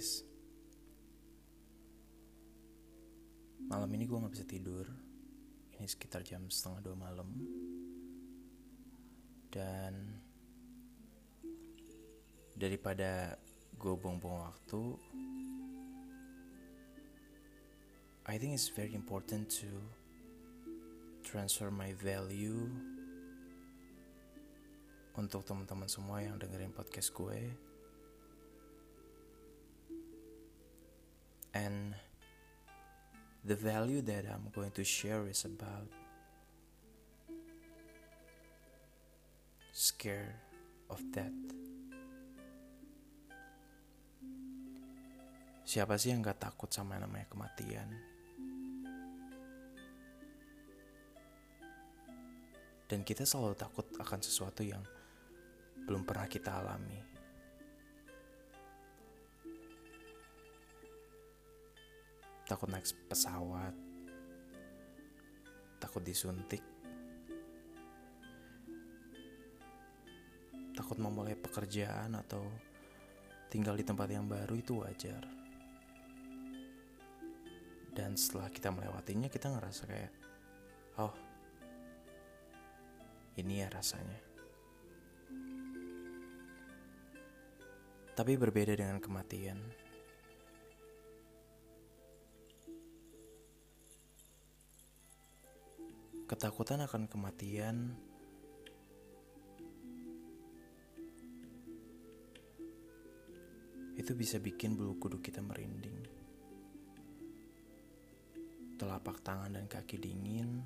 guys Malam ini gue gak bisa tidur. Ini sekitar jam setengah dua malam. Dan Daripada gue buang-buang waktu I think it's very important to Transfer my value Untuk teman-teman semua yang dengerin podcast gue And the value that I'm going to share is about scare of death. Siapa sih yang gak takut sama yang namanya kematian? Dan kita selalu takut akan sesuatu yang belum pernah kita alami. Takut naik pesawat, takut disuntik, takut memulai pekerjaan atau tinggal di tempat yang baru itu wajar. Dan setelah kita melewatinya kita ngerasa kayak, oh, ini ya rasanya. Tapi berbeda dengan kematian. Ketakutan akan kematian itu bisa bikin bulu kuduk kita merinding. Telapak tangan dan kaki dingin.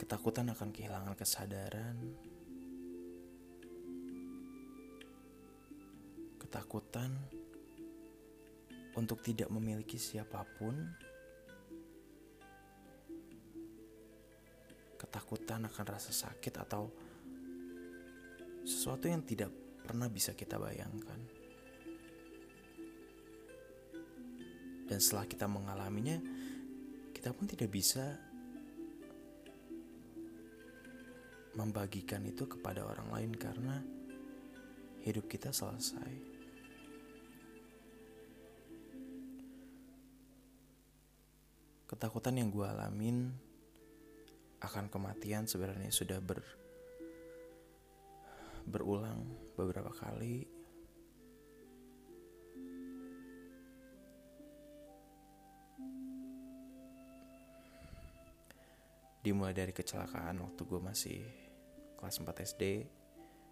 Ketakutan akan kehilangan kesadaran. Ketakutan untuk tidak memiliki siapa pun, ketakutan akan rasa sakit atau sesuatu yang tidak pernah bisa kita bayangkan. Dan setelah kita mengalaminya, kita pun tidak bisa membagikan itu kepada orang lain karena hidup kita selesai. Ketakutan yang gue alamin akan kematian sebenarnya sudah ber berulang beberapa kali. Dimulai dari kecelakaan waktu gue masih kelas 4 SD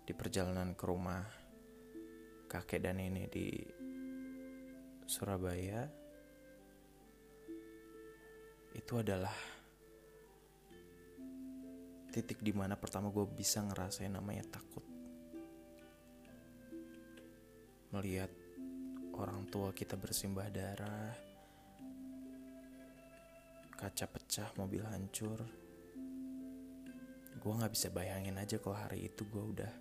di perjalanan ke rumah kakek dan nenek di Surabaya itu adalah titik di mana pertama gue bisa ngerasain namanya takut. Melihat orang tua kita bersimbah darah kaca pecah mobil hancur. Gue nggak bisa bayangin aja kalau hari itu gue udah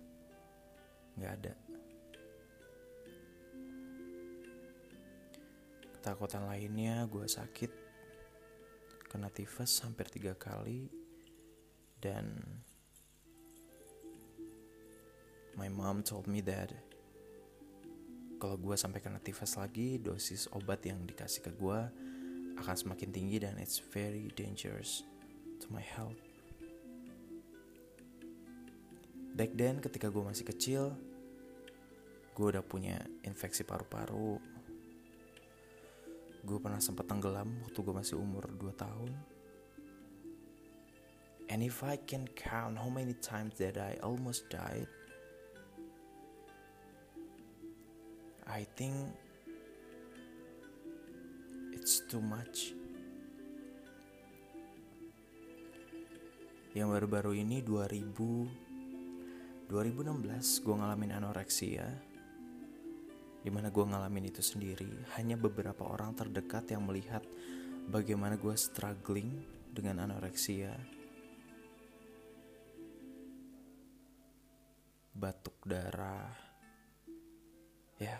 nggak ada. Ketakutan lainnya gue sakit kena tifus hampir tiga kali dan my mom told me that kalau gue sampai kena tifus lagi dosis obat yang dikasih ke gue akan semakin tinggi dan it's very dangerous to my health. Back then ketika gue masih kecil gue udah punya infeksi paru-paru gue pernah sempat tenggelam waktu gue masih umur 2 tahun. And if I can count how many times that I almost died, I think it's too much. Yang baru-baru ini 2000 2016 gue ngalamin anoreksia di mana gue ngalamin itu sendiri. Hanya beberapa orang terdekat yang melihat bagaimana gue struggling dengan anoreksia. Batuk darah. Ya.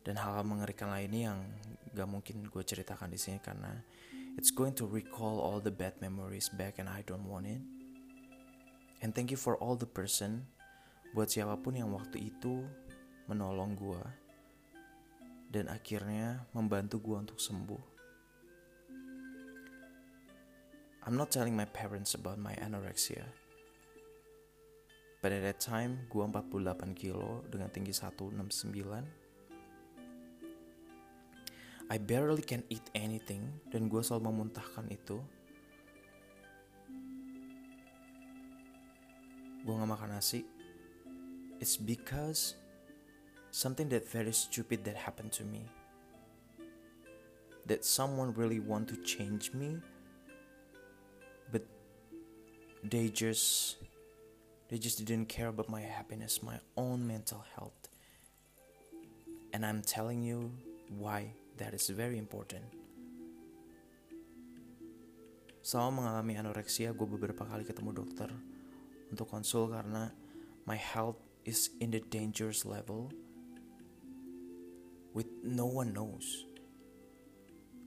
Dan hal-hal mengerikan lainnya yang gak mungkin gue ceritakan di sini karena it's going to recall all the bad memories back and I don't want it. And thank you for all the person buat siapa pun yang waktu itu menolong gue dan akhirnya membantu gue untuk sembuh. I'm not telling my parents about my anorexia. At that time, gue 48 kilo dengan tinggi 169. I barely can eat anything dan gue selalu memuntahkan itu. Gue gak makan nasi. It's because something that very stupid that happened to me. That someone really want to change me they just they just didn't care about my happiness my own mental health. And i'm telling you why that is very important. Selama mengalami anoreksia gue beberapa kali ketemu dokter untuk konsul karena my health is in the dangerous level with no one knows.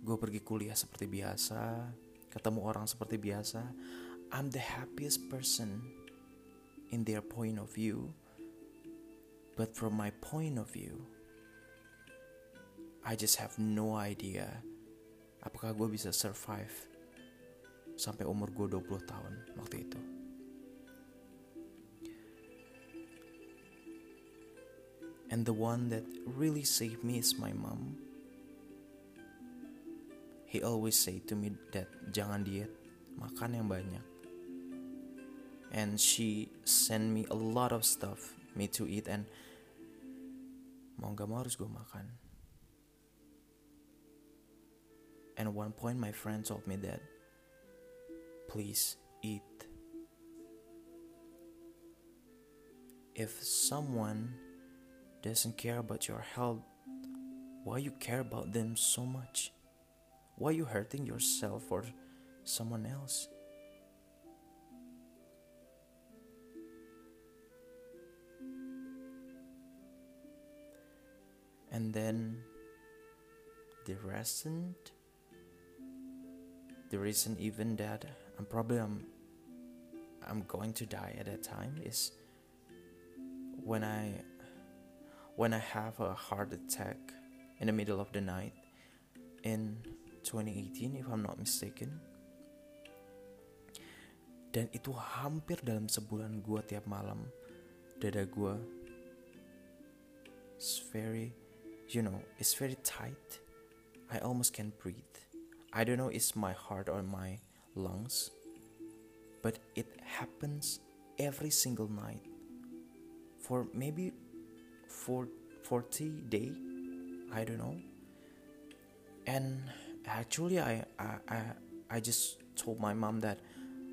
Gue pergi kuliah seperti biasa ketemu orang seperti biasa. I'm the happiest person in their point of view, but from my point of view, I just have no idea apakah gue bisa survive sampai umur gue 20 tahun waktu itu. And the one that really saved me is my mom. He always say to me that jangan diet, makan yang banyak. And she sent me a lot of stuff me to eat and mau gak mau harus gue makan. And one point my friend told me that please eat. If someone doesn't care about your health why you care about them so much? Why you hurting yourself or someone else? And then the reason the reason even that I'm probably I'm I'm going to die at that time is when I when I have a heart attack in the middle of the night in 2018 if I'm not mistaken dan itu hampir dalam sebulan gue tiap malam dada gue it's very you know, it's very tight. I almost can't breathe. I don't know it's my heart or my lungs, but it happens every single night for maybe for 40 day i don't know. And actually I, I i i just told my mom that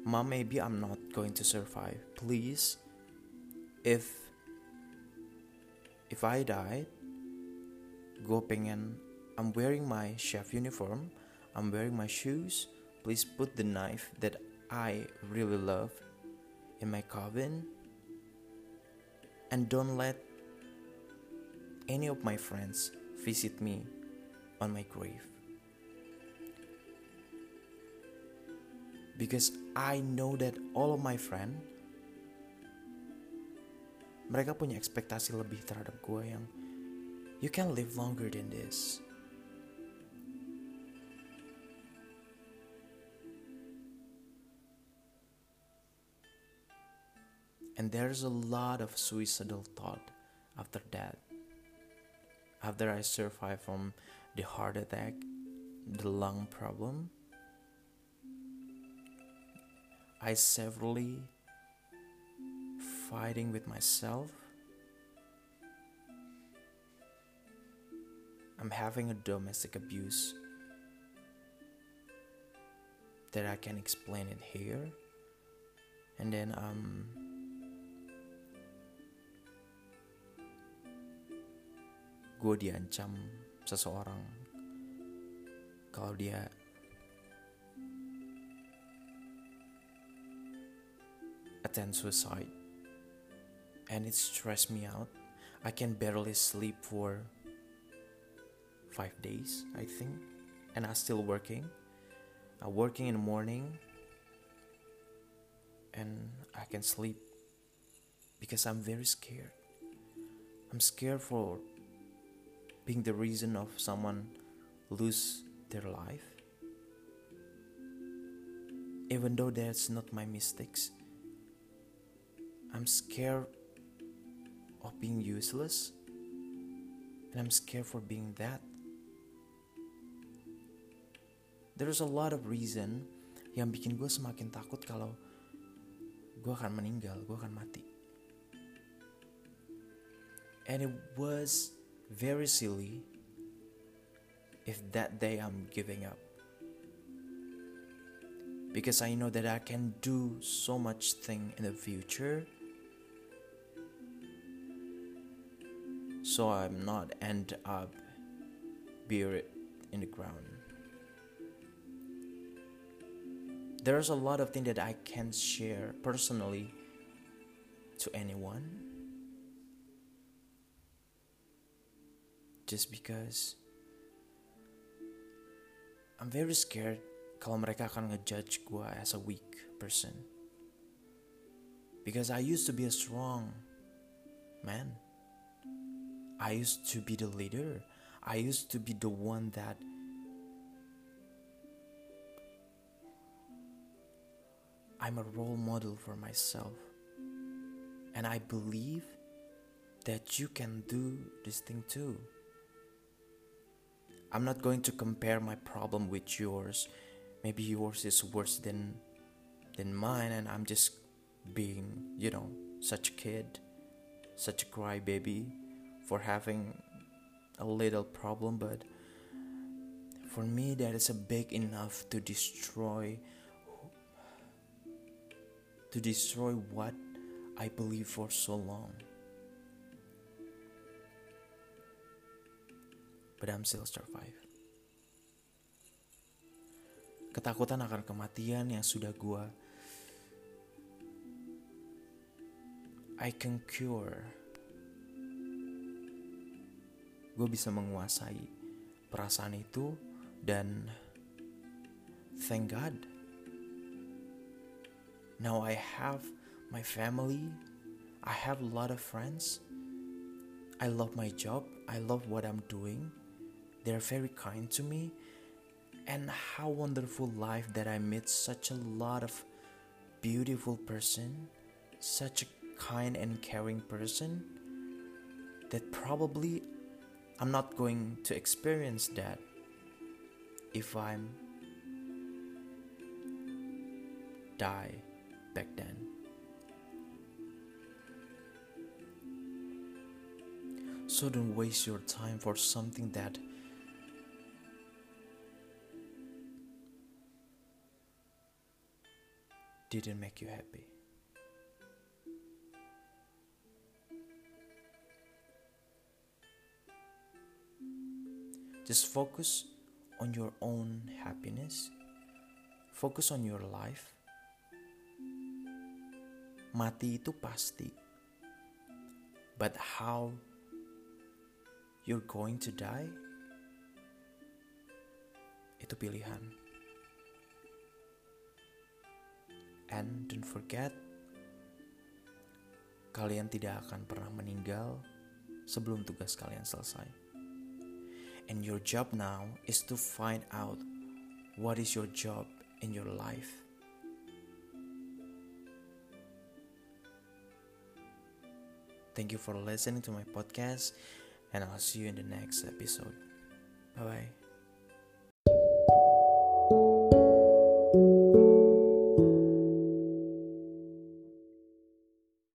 mom maybe i'm not going to survive. Please if if i died gue pengen I'm wearing my chef uniform. I'm wearing my shoes. Please put the knife that I really love in my coffin. And don't let any of my friends visit me on my grave because I know that all of my friends mereka punya ekspektasi lebih terhadap gue yang You can live longer than this. And there's a lot of suicidal thought after that. After I survived from the heart attack, the lung problem, I severely fighting with myself I'm having a domestic abuse that I can explain it here. And then um gue diancam seseorang kalau dia attempt suicide and it stressed me out. I can barely sleep for five days, I think, and I'm still working. I'm working in the morning, and I can sleep because I'm very scared. I'm scared for being the reason of someone lose their life. Even though that's not my mistakes, I'm scared of being useless and I'm scared for being that. There's a lot of reason yang bikin gue semakin takut kalau gue akan meninggal, gue akan mati. And it was very silly if that day I'm giving up. Because I know that I can do so much thing in the future. So I'm not end up buried in the ground. There's a lot of things that I can't share personally to anyone. Just because I'm very scared kalau mereka akan ngejudge gue as a weak person. Because I used to be a strong man. I used to be the leader. I used to be the one that I'm a role model for myself. And I believe that you can do this thing too. I'm not going to compare my problem with yours. Maybe yours is worse than than mine and I'm just being, you know, such a kid, such a crybaby for having a little problem, but for me that is a big enough to destroy to destroy what I believe for so long. But I'm still survive. Ketakutan akan kematian yang sudah gua I can cure. Gue bisa menguasai perasaan itu dan thank God. Now I have my family. I have a lot of friends. I love my job. I love what I'm doing. They're very kind to me. And how wonderful life that I met such a lot of beautiful person, such a kind and caring person that probably I'm not going to experience that if I'm die back then. So don't waste your time for something that didn't make you happy. Just focus on your own happiness, focus on your life. Mati itu pasti, but how you're going to die itu pilihan. And don't forget, kalian tidak akan pernah meninggal sebelum tugas kalian selesai. And your job now is to find out what is your job in your life. Thank you for listening to my podcast, and I'll see you in the next episode. Bye bye.